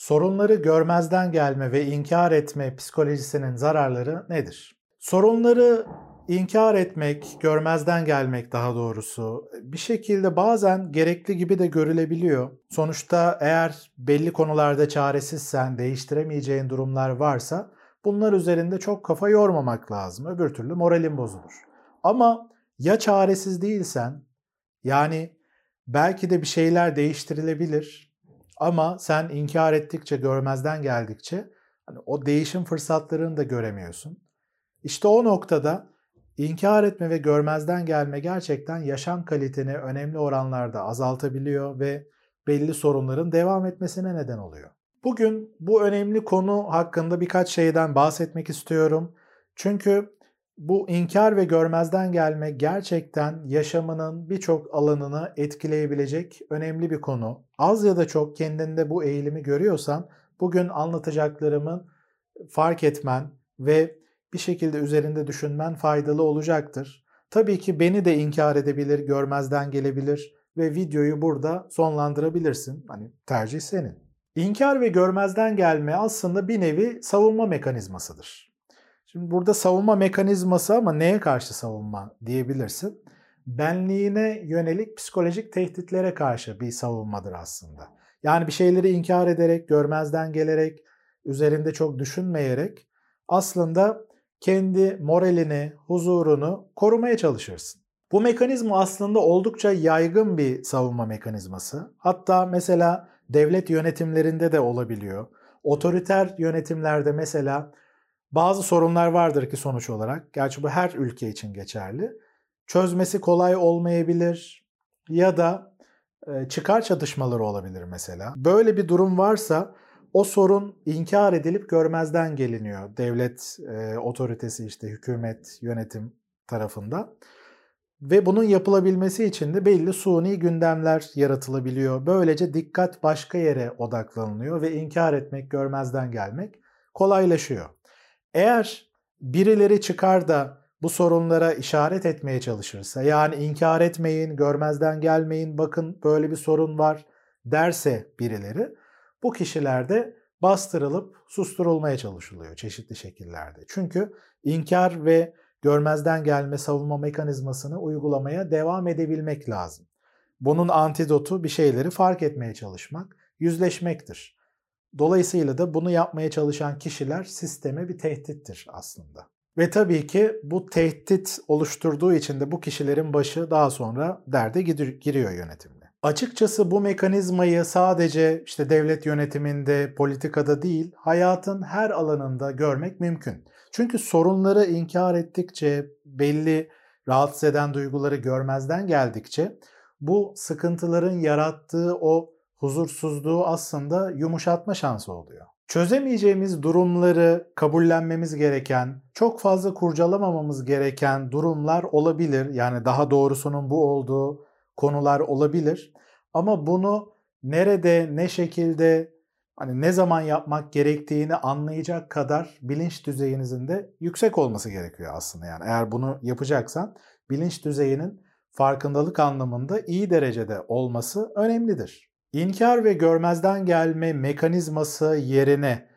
Sorunları görmezden gelme ve inkar etme psikolojisinin zararları nedir? Sorunları inkar etmek, görmezden gelmek daha doğrusu bir şekilde bazen gerekli gibi de görülebiliyor. Sonuçta eğer belli konularda çaresizsen, değiştiremeyeceğin durumlar varsa bunlar üzerinde çok kafa yormamak lazım. Öbür türlü moralin bozulur. Ama ya çaresiz değilsen, yani belki de bir şeyler değiştirilebilir ama sen inkar ettikçe, görmezden geldikçe hani o değişim fırsatlarını da göremiyorsun. İşte o noktada inkar etme ve görmezden gelme gerçekten yaşam kaliteni önemli oranlarda azaltabiliyor ve belli sorunların devam etmesine neden oluyor. Bugün bu önemli konu hakkında birkaç şeyden bahsetmek istiyorum. Çünkü bu inkar ve görmezden gelme gerçekten yaşamının birçok alanını etkileyebilecek önemli bir konu. Az ya da çok kendinde bu eğilimi görüyorsan bugün anlatacaklarımın fark etmen ve bir şekilde üzerinde düşünmen faydalı olacaktır. Tabii ki beni de inkar edebilir, görmezden gelebilir ve videoyu burada sonlandırabilirsin. Hani tercih senin. İnkar ve görmezden gelme aslında bir nevi savunma mekanizmasıdır. Şimdi burada savunma mekanizması ama neye karşı savunma diyebilirsin? Benliğine yönelik psikolojik tehditlere karşı bir savunmadır aslında. Yani bir şeyleri inkar ederek, görmezden gelerek, üzerinde çok düşünmeyerek aslında kendi moralini, huzurunu korumaya çalışırsın. Bu mekanizma aslında oldukça yaygın bir savunma mekanizması. Hatta mesela devlet yönetimlerinde de olabiliyor. Otoriter yönetimlerde mesela bazı sorunlar vardır ki sonuç olarak, gerçi bu her ülke için geçerli. Çözmesi kolay olmayabilir ya da e, çıkar çatışmaları olabilir mesela. Böyle bir durum varsa o sorun inkar edilip görmezden geliniyor devlet e, otoritesi işte hükümet yönetim tarafından. Ve bunun yapılabilmesi için de belli suni gündemler yaratılabiliyor. Böylece dikkat başka yere odaklanılıyor ve inkar etmek, görmezden gelmek kolaylaşıyor. Eğer birileri çıkar da bu sorunlara işaret etmeye çalışırsa, yani inkar etmeyin, görmezden gelmeyin, bakın böyle bir sorun var derse birileri, bu kişilerde bastırılıp susturulmaya çalışılıyor çeşitli şekillerde. Çünkü inkar ve görmezden gelme savunma mekanizmasını uygulamaya devam edebilmek lazım. Bunun antidotu bir şeyleri fark etmeye çalışmak, yüzleşmektir. Dolayısıyla da bunu yapmaya çalışan kişiler sisteme bir tehdittir aslında. Ve tabii ki bu tehdit oluşturduğu için de bu kişilerin başı daha sonra derde giriyor yönetimle. Açıkçası bu mekanizmayı sadece işte devlet yönetiminde, politikada değil, hayatın her alanında görmek mümkün. Çünkü sorunları inkar ettikçe, belli rahatsız eden duyguları görmezden geldikçe bu sıkıntıların yarattığı o huzursuzluğu aslında yumuşatma şansı oluyor. Çözemeyeceğimiz durumları kabullenmemiz gereken, çok fazla kurcalamamamız gereken durumlar olabilir. Yani daha doğrusunun bu olduğu konular olabilir. Ama bunu nerede, ne şekilde, hani ne zaman yapmak gerektiğini anlayacak kadar bilinç düzeyinizin de yüksek olması gerekiyor aslında. Yani eğer bunu yapacaksan bilinç düzeyinin farkındalık anlamında iyi derecede olması önemlidir. İnkar ve görmezden gelme mekanizması yerine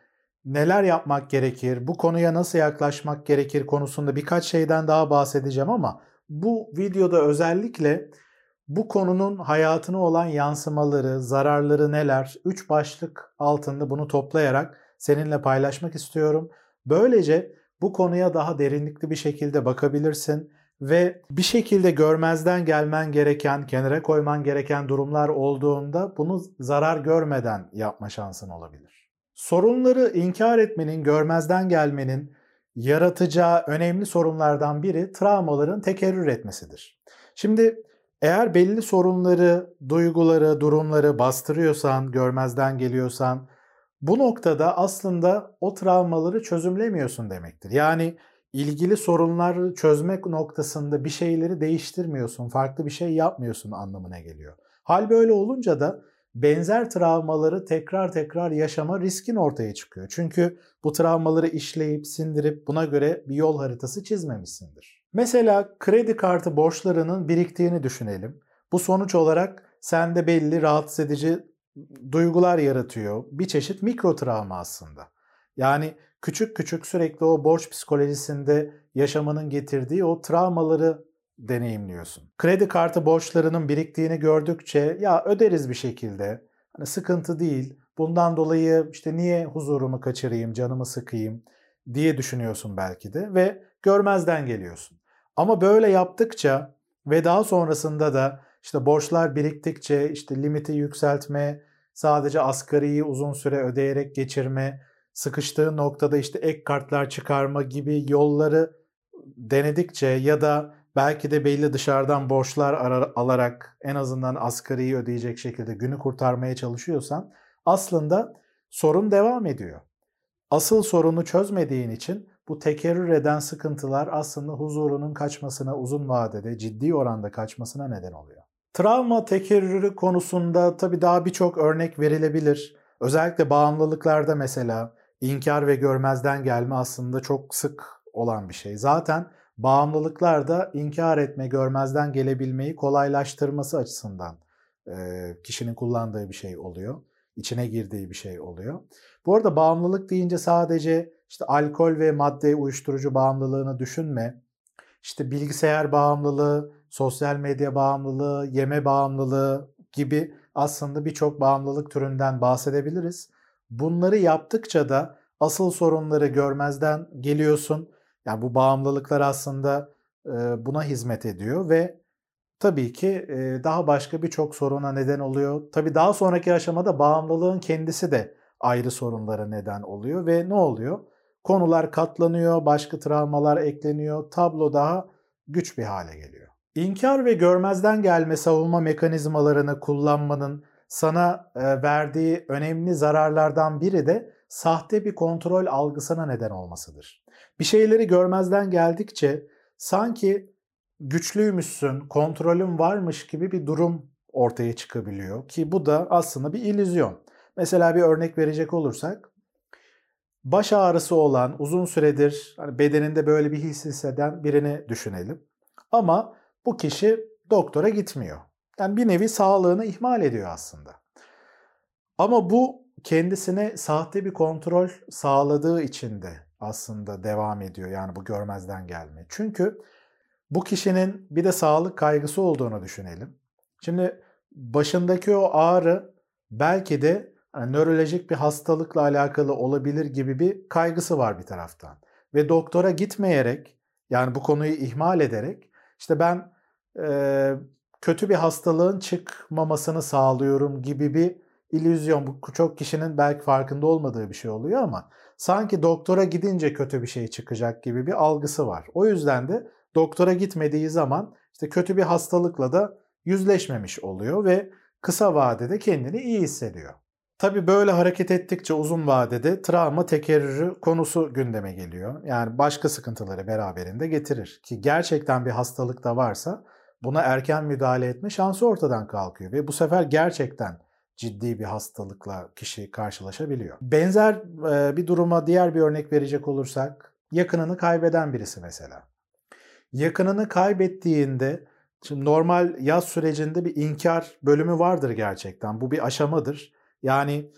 neler yapmak gerekir, bu konuya nasıl yaklaşmak gerekir konusunda birkaç şeyden daha bahsedeceğim ama bu videoda özellikle bu konunun hayatına olan yansımaları, zararları neler, üç başlık altında bunu toplayarak seninle paylaşmak istiyorum. Böylece bu konuya daha derinlikli bir şekilde bakabilirsin ve bir şekilde görmezden gelmen gereken, kenara koyman gereken durumlar olduğunda bunu zarar görmeden yapma şansın olabilir. Sorunları inkar etmenin, görmezden gelmenin yaratacağı önemli sorunlardan biri travmaların tekerrür etmesidir. Şimdi eğer belli sorunları, duyguları, durumları bastırıyorsan, görmezden geliyorsan bu noktada aslında o travmaları çözümlemiyorsun demektir. Yani ilgili sorunları çözmek noktasında bir şeyleri değiştirmiyorsun, farklı bir şey yapmıyorsun anlamına geliyor. Hal böyle olunca da benzer travmaları tekrar tekrar yaşama riskin ortaya çıkıyor. Çünkü bu travmaları işleyip sindirip buna göre bir yol haritası çizmemişsindir. Mesela kredi kartı borçlarının biriktiğini düşünelim. Bu sonuç olarak sende belli rahatsız edici duygular yaratıyor. Bir çeşit mikro travma aslında. Yani küçük küçük sürekli o borç psikolojisinde yaşamanın getirdiği o travmaları deneyimliyorsun. Kredi kartı borçlarının biriktiğini gördükçe ya öderiz bir şekilde. Hani sıkıntı değil. Bundan dolayı işte niye huzurumu kaçırayım, canımı sıkayım diye düşünüyorsun belki de ve görmezden geliyorsun. Ama böyle yaptıkça ve daha sonrasında da işte borçlar biriktikçe işte limiti yükseltme, sadece asgariyi uzun süre ödeyerek geçirme, sıkıştığı noktada işte ek kartlar çıkarma gibi yolları denedikçe ya da belki de belli dışarıdan borçlar alarak en azından asgariyi ödeyecek şekilde günü kurtarmaya çalışıyorsan aslında sorun devam ediyor. Asıl sorunu çözmediğin için bu tekerrür eden sıkıntılar aslında huzurunun kaçmasına uzun vadede ciddi oranda kaçmasına neden oluyor. Travma tekerrürü konusunda tabii daha birçok örnek verilebilir. Özellikle bağımlılıklarda mesela inkar ve görmezden gelme aslında çok sık olan bir şey. Zaten bağımlılıklarda inkar etme, görmezden gelebilmeyi kolaylaştırması açısından kişinin kullandığı bir şey oluyor. İçine girdiği bir şey oluyor. Bu arada bağımlılık deyince sadece işte alkol ve madde uyuşturucu bağımlılığını düşünme. İşte bilgisayar bağımlılığı, sosyal medya bağımlılığı, yeme bağımlılığı gibi aslında birçok bağımlılık türünden bahsedebiliriz. Bunları yaptıkça da asıl sorunları görmezden geliyorsun. Yani bu bağımlılıklar aslında buna hizmet ediyor ve tabii ki daha başka birçok soruna neden oluyor. Tabii daha sonraki aşamada bağımlılığın kendisi de ayrı sorunlara neden oluyor ve ne oluyor? Konular katlanıyor, başka travmalar ekleniyor, tablo daha güç bir hale geliyor. İnkar ve görmezden gelme savunma mekanizmalarını kullanmanın sana verdiği önemli zararlardan biri de sahte bir kontrol algısına neden olmasıdır. Bir şeyleri görmezden geldikçe sanki güçlüymüşsün, kontrolün varmış gibi bir durum ortaya çıkabiliyor ki bu da aslında bir illüzyon. Mesela bir örnek verecek olursak baş ağrısı olan uzun süredir hani bedeninde böyle bir his hisseden birini düşünelim. Ama bu kişi doktora gitmiyor. Yani bir nevi sağlığını ihmal ediyor aslında. Ama bu kendisine sahte bir kontrol sağladığı için de aslında devam ediyor. Yani bu görmezden gelme. Çünkü bu kişinin bir de sağlık kaygısı olduğunu düşünelim. Şimdi başındaki o ağrı belki de yani nörolojik bir hastalıkla alakalı olabilir gibi bir kaygısı var bir taraftan. Ve doktora gitmeyerek yani bu konuyu ihmal ederek işte ben e, kötü bir hastalığın çıkmamasını sağlıyorum gibi bir illüzyon. Bu çok kişinin belki farkında olmadığı bir şey oluyor ama sanki doktora gidince kötü bir şey çıkacak gibi bir algısı var. O yüzden de doktora gitmediği zaman işte kötü bir hastalıkla da yüzleşmemiş oluyor ve kısa vadede kendini iyi hissediyor. Tabi böyle hareket ettikçe uzun vadede travma tekerrürü konusu gündeme geliyor. Yani başka sıkıntıları beraberinde getirir. Ki gerçekten bir hastalık da varsa buna erken müdahale etme şansı ortadan kalkıyor. Ve bu sefer gerçekten ciddi bir hastalıkla kişi karşılaşabiliyor. Benzer bir duruma diğer bir örnek verecek olursak yakınını kaybeden birisi mesela. Yakınını kaybettiğinde şimdi normal yaz sürecinde bir inkar bölümü vardır gerçekten. Bu bir aşamadır. Yani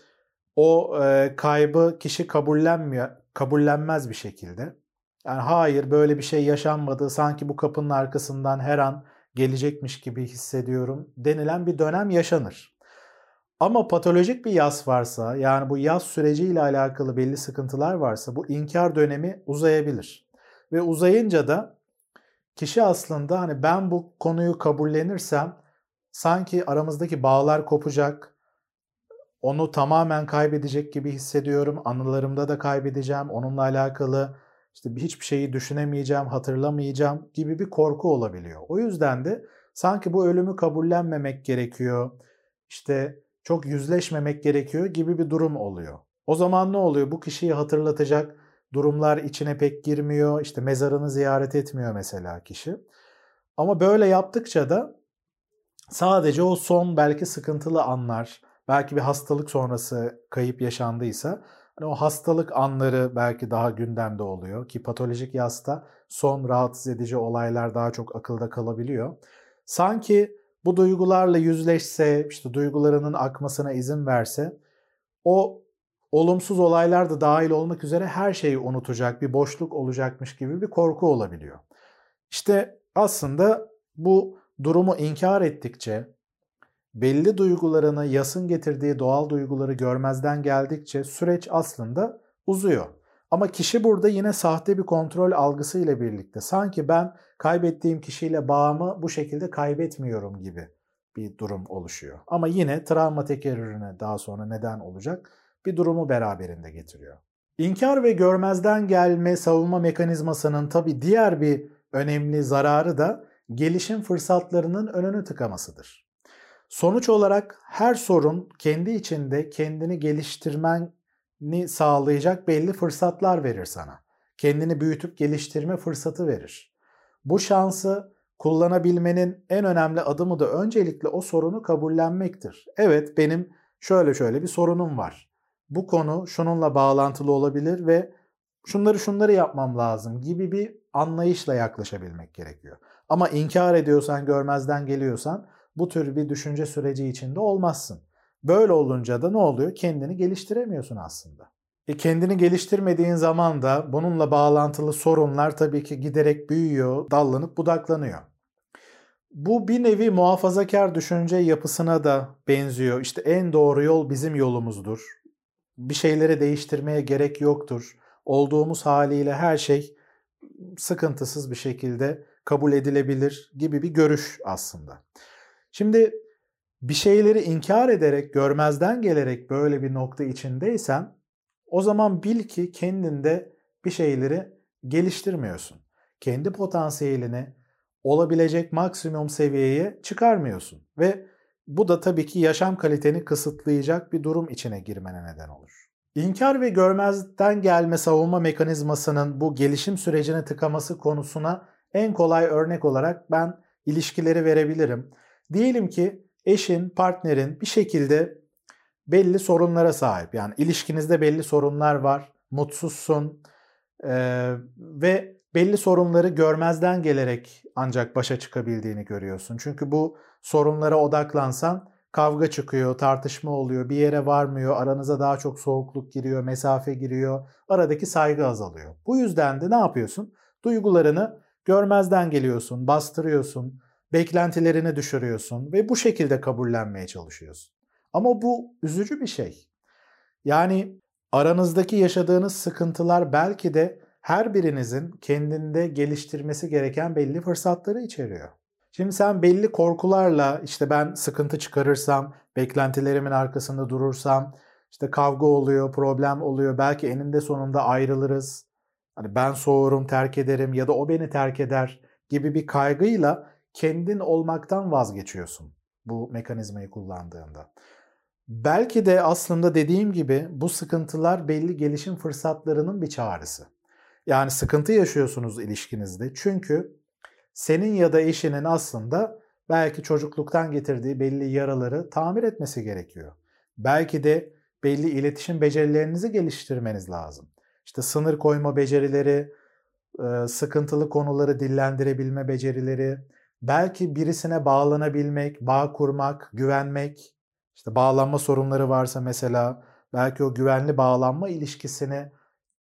o e, kaybı kişi kabullenmiyor, kabullenmez bir şekilde. Yani hayır böyle bir şey yaşanmadı. Sanki bu kapının arkasından her an gelecekmiş gibi hissediyorum denilen bir dönem yaşanır. Ama patolojik bir yas varsa yani bu yas süreciyle alakalı belli sıkıntılar varsa bu inkar dönemi uzayabilir. Ve uzayınca da kişi aslında hani ben bu konuyu kabullenirsem sanki aramızdaki bağlar kopacak, onu tamamen kaybedecek gibi hissediyorum. Anılarımda da kaybedeceğim. Onunla alakalı işte hiçbir şeyi düşünemeyeceğim, hatırlamayacağım gibi bir korku olabiliyor. O yüzden de sanki bu ölümü kabullenmemek gerekiyor. İşte çok yüzleşmemek gerekiyor gibi bir durum oluyor. O zaman ne oluyor? Bu kişiyi hatırlatacak durumlar içine pek girmiyor. İşte mezarını ziyaret etmiyor mesela kişi. Ama böyle yaptıkça da sadece o son belki sıkıntılı anlar, belki bir hastalık sonrası kayıp yaşandıysa hani o hastalık anları belki daha gündemde oluyor ki patolojik yasta son rahatsız edici olaylar daha çok akılda kalabiliyor. Sanki bu duygularla yüzleşse, işte duygularının akmasına izin verse o olumsuz olaylar da dahil olmak üzere her şeyi unutacak, bir boşluk olacakmış gibi bir korku olabiliyor. İşte aslında bu durumu inkar ettikçe, belli duygularını yasın getirdiği doğal duyguları görmezden geldikçe süreç aslında uzuyor. Ama kişi burada yine sahte bir kontrol algısı ile birlikte sanki ben kaybettiğim kişiyle bağımı bu şekilde kaybetmiyorum gibi bir durum oluşuyor. Ama yine travma tekerrürüne daha sonra neden olacak bir durumu beraberinde getiriyor. İnkar ve görmezden gelme savunma mekanizmasının tabi diğer bir önemli zararı da gelişim fırsatlarının önünü tıkamasıdır. Sonuç olarak her sorun kendi içinde kendini geliştirmeni sağlayacak belli fırsatlar verir sana. Kendini büyütüp geliştirme fırsatı verir. Bu şansı kullanabilmenin en önemli adımı da öncelikle o sorunu kabullenmektir. Evet benim şöyle şöyle bir sorunum var. Bu konu şununla bağlantılı olabilir ve şunları şunları yapmam lazım gibi bir anlayışla yaklaşabilmek gerekiyor. Ama inkar ediyorsan, görmezden geliyorsan bu tür bir düşünce süreci içinde olmazsın. Böyle olunca da ne oluyor? Kendini geliştiremiyorsun aslında. E kendini geliştirmediğin zaman da bununla bağlantılı sorunlar tabii ki giderek büyüyor, dallanıp budaklanıyor. Bu bir nevi muhafazakar düşünce yapısına da benziyor. İşte en doğru yol bizim yolumuzdur. Bir şeyleri değiştirmeye gerek yoktur. Olduğumuz haliyle her şey sıkıntısız bir şekilde kabul edilebilir gibi bir görüş aslında. Şimdi bir şeyleri inkar ederek, görmezden gelerek böyle bir nokta içindeysen o zaman bil ki kendinde bir şeyleri geliştirmiyorsun. Kendi potansiyelini olabilecek maksimum seviyeye çıkarmıyorsun ve bu da tabii ki yaşam kaliteni kısıtlayacak bir durum içine girmene neden olur. İnkar ve görmezden gelme savunma mekanizmasının bu gelişim sürecini tıkaması konusuna en kolay örnek olarak ben ilişkileri verebilirim. Diyelim ki eşin, partnerin bir şekilde belli sorunlara sahip. Yani ilişkinizde belli sorunlar var, mutsuzsun ee, ve belli sorunları görmezden gelerek ancak başa çıkabildiğini görüyorsun. Çünkü bu sorunlara odaklansan kavga çıkıyor, tartışma oluyor, bir yere varmıyor, aranıza daha çok soğukluk giriyor, mesafe giriyor, aradaki saygı azalıyor. Bu yüzden de ne yapıyorsun? Duygularını görmezden geliyorsun, bastırıyorsun, beklentilerini düşürüyorsun ve bu şekilde kabullenmeye çalışıyorsun. Ama bu üzücü bir şey. Yani aranızdaki yaşadığınız sıkıntılar belki de her birinizin kendinde geliştirmesi gereken belli fırsatları içeriyor. Şimdi sen belli korkularla işte ben sıkıntı çıkarırsam, beklentilerimin arkasında durursam, işte kavga oluyor, problem oluyor, belki eninde sonunda ayrılırız. Hani ben soğurum, terk ederim ya da o beni terk eder gibi bir kaygıyla kendin olmaktan vazgeçiyorsun bu mekanizmayı kullandığında. Belki de aslında dediğim gibi bu sıkıntılar belli gelişim fırsatlarının bir çağrısı. Yani sıkıntı yaşıyorsunuz ilişkinizde. Çünkü senin ya da eşinin aslında belki çocukluktan getirdiği belli yaraları tamir etmesi gerekiyor. Belki de belli iletişim becerilerinizi geliştirmeniz lazım. İşte sınır koyma becerileri, sıkıntılı konuları dillendirebilme becerileri, belki birisine bağlanabilmek, bağ kurmak, güvenmek, işte bağlanma sorunları varsa mesela belki o güvenli bağlanma ilişkisini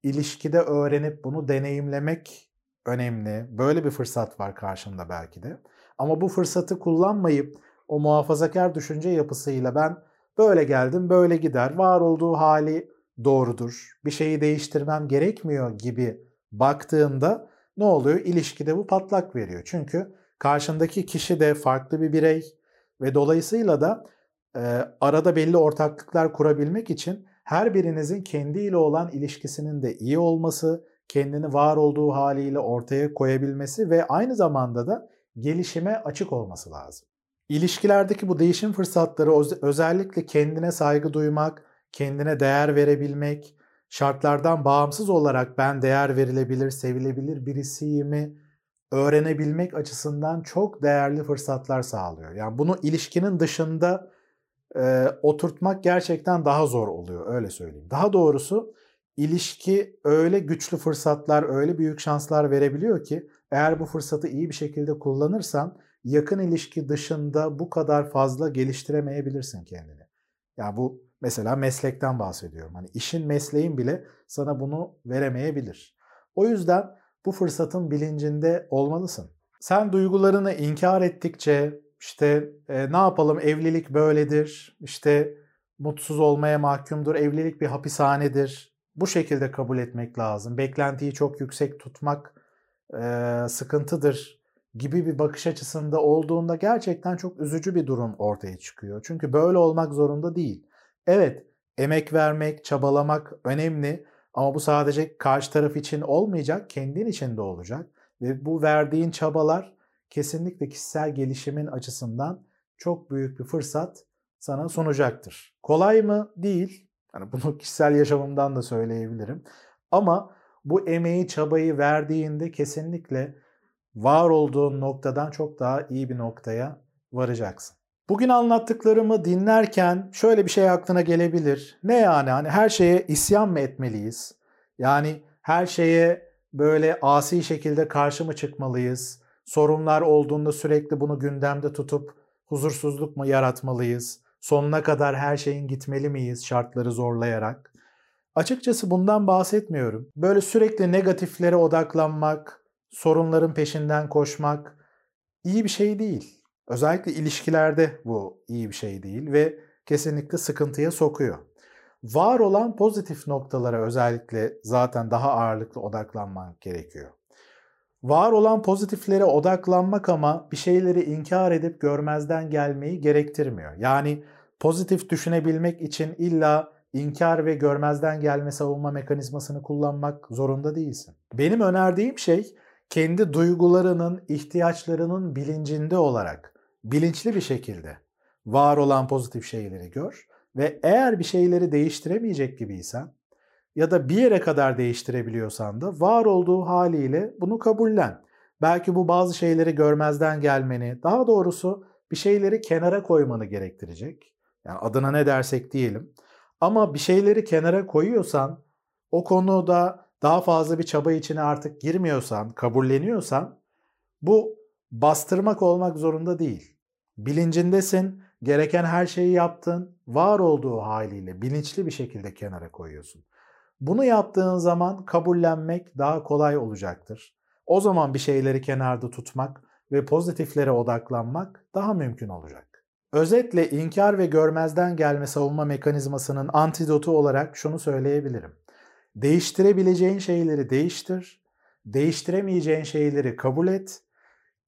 ilişkide öğrenip bunu deneyimlemek önemli. Böyle bir fırsat var karşında belki de. Ama bu fırsatı kullanmayıp o muhafazakar düşünce yapısıyla ben böyle geldim, böyle gider, var olduğu hali doğrudur, bir şeyi değiştirmem gerekmiyor gibi baktığında ne oluyor? İlişkide bu patlak veriyor. Çünkü karşındaki kişi de farklı bir birey ve dolayısıyla da e, arada belli ortaklıklar kurabilmek için her birinizin kendiyle olan ilişkisinin de iyi olması, kendini var olduğu haliyle ortaya koyabilmesi ve aynı zamanda da gelişime açık olması lazım. İlişkilerdeki bu değişim fırsatları özellikle kendine saygı duymak, kendine değer verebilmek, şartlardan bağımsız olarak ben değer verilebilir, sevilebilir birisiyimi öğrenebilmek açısından çok değerli fırsatlar sağlıyor. Yani bunu ilişkinin dışında e, oturtmak gerçekten daha zor oluyor öyle söyleyeyim. Daha doğrusu ilişki öyle güçlü fırsatlar, öyle büyük şanslar verebiliyor ki eğer bu fırsatı iyi bir şekilde kullanırsan yakın ilişki dışında bu kadar fazla geliştiremeyebilirsin kendini. Yani bu mesela meslekten bahsediyorum. Hani işin mesleğin bile sana bunu veremeyebilir. O yüzden bu fırsatın bilincinde olmalısın. Sen duygularını inkar ettikçe işte e, ne yapalım evlilik böyledir, işte mutsuz olmaya mahkumdur, evlilik bir hapishanedir. Bu şekilde kabul etmek lazım. Beklentiyi çok yüksek tutmak e, sıkıntıdır gibi bir bakış açısında olduğunda gerçekten çok üzücü bir durum ortaya çıkıyor. Çünkü böyle olmak zorunda değil. Evet, emek vermek, çabalamak önemli ama bu sadece karşı taraf için olmayacak, kendin için de olacak. Ve bu verdiğin çabalar kesinlikle kişisel gelişimin açısından çok büyük bir fırsat sana sunacaktır. Kolay mı? Değil. Yani bunu kişisel yaşamımdan da söyleyebilirim. Ama bu emeği, çabayı verdiğinde kesinlikle var olduğun noktadan çok daha iyi bir noktaya varacaksın. Bugün anlattıklarımı dinlerken şöyle bir şey aklına gelebilir. Ne yani? Hani her şeye isyan mı etmeliyiz? Yani her şeye böyle asi şekilde karşı mı çıkmalıyız? Sorunlar olduğunda sürekli bunu gündemde tutup huzursuzluk mu yaratmalıyız? Sonuna kadar her şeyin gitmeli miyiz şartları zorlayarak? Açıkçası bundan bahsetmiyorum. Böyle sürekli negatiflere odaklanmak, sorunların peşinden koşmak iyi bir şey değil. Özellikle ilişkilerde bu iyi bir şey değil ve kesinlikle sıkıntıya sokuyor. Var olan pozitif noktalara özellikle zaten daha ağırlıklı odaklanmak gerekiyor. Var olan pozitiflere odaklanmak ama bir şeyleri inkar edip görmezden gelmeyi gerektirmiyor. Yani pozitif düşünebilmek için illa inkar ve görmezden gelme savunma mekanizmasını kullanmak zorunda değilsin. Benim önerdiğim şey kendi duygularının, ihtiyaçlarının bilincinde olarak bilinçli bir şekilde var olan pozitif şeyleri gör ve eğer bir şeyleri değiştiremeyecek gibiysen ya da bir yere kadar değiştirebiliyorsan da var olduğu haliyle bunu kabullen. Belki bu bazı şeyleri görmezden gelmeni, daha doğrusu bir şeyleri kenara koymanı gerektirecek. Yani adına ne dersek diyelim. Ama bir şeyleri kenara koyuyorsan, o konuda daha fazla bir çaba içine artık girmiyorsan, kabulleniyorsan bu bastırmak olmak zorunda değil. Bilincindesin, gereken her şeyi yaptın, var olduğu haliyle bilinçli bir şekilde kenara koyuyorsun. Bunu yaptığın zaman kabullenmek daha kolay olacaktır. O zaman bir şeyleri kenarda tutmak ve pozitiflere odaklanmak daha mümkün olacak. Özetle inkar ve görmezden gelme savunma mekanizmasının antidotu olarak şunu söyleyebilirim. Değiştirebileceğin şeyleri değiştir, değiştiremeyeceğin şeyleri kabul et,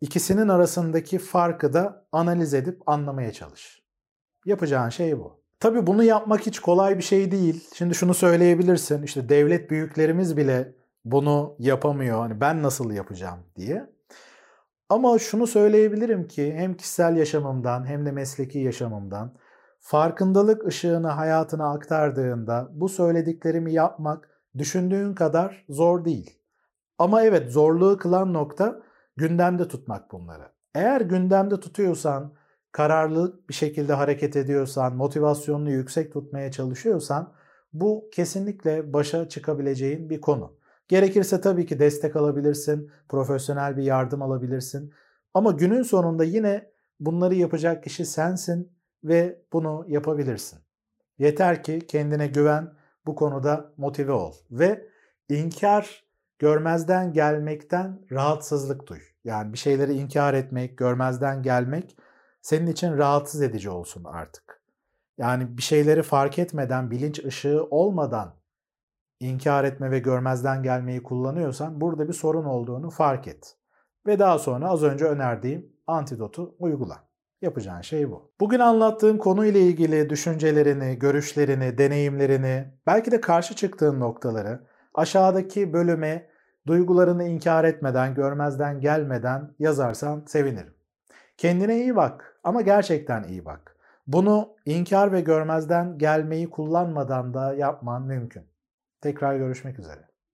ikisinin arasındaki farkı da analiz edip anlamaya çalış. Yapacağın şey bu. Tabii bunu yapmak hiç kolay bir şey değil. Şimdi şunu söyleyebilirsin. İşte devlet büyüklerimiz bile bunu yapamıyor. Hani ben nasıl yapacağım diye. Ama şunu söyleyebilirim ki hem kişisel yaşamımdan hem de mesleki yaşamımdan farkındalık ışığını hayatına aktardığında bu söylediklerimi yapmak düşündüğün kadar zor değil. Ama evet zorluğu kılan nokta gündemde tutmak bunları. Eğer gündemde tutuyorsan, kararlı bir şekilde hareket ediyorsan, motivasyonunu yüksek tutmaya çalışıyorsan bu kesinlikle başa çıkabileceğin bir konu. Gerekirse tabii ki destek alabilirsin, profesyonel bir yardım alabilirsin. Ama günün sonunda yine bunları yapacak kişi sensin ve bunu yapabilirsin. Yeter ki kendine güven, bu konuda motive ol ve inkar görmezden gelmekten rahatsızlık duy. Yani bir şeyleri inkar etmek, görmezden gelmek senin için rahatsız edici olsun artık. Yani bir şeyleri fark etmeden, bilinç ışığı olmadan inkar etme ve görmezden gelmeyi kullanıyorsan burada bir sorun olduğunu fark et. Ve daha sonra az önce önerdiğim antidotu uygula. Yapacağın şey bu. Bugün anlattığım konuyla ilgili düşüncelerini, görüşlerini, deneyimlerini, belki de karşı çıktığın noktaları aşağıdaki bölüme duygularını inkar etmeden, görmezden gelmeden yazarsan sevinirim. Kendine iyi bak ama gerçekten iyi bak. Bunu inkar ve görmezden gelmeyi kullanmadan da yapman mümkün. Tekrar görüşmek üzere.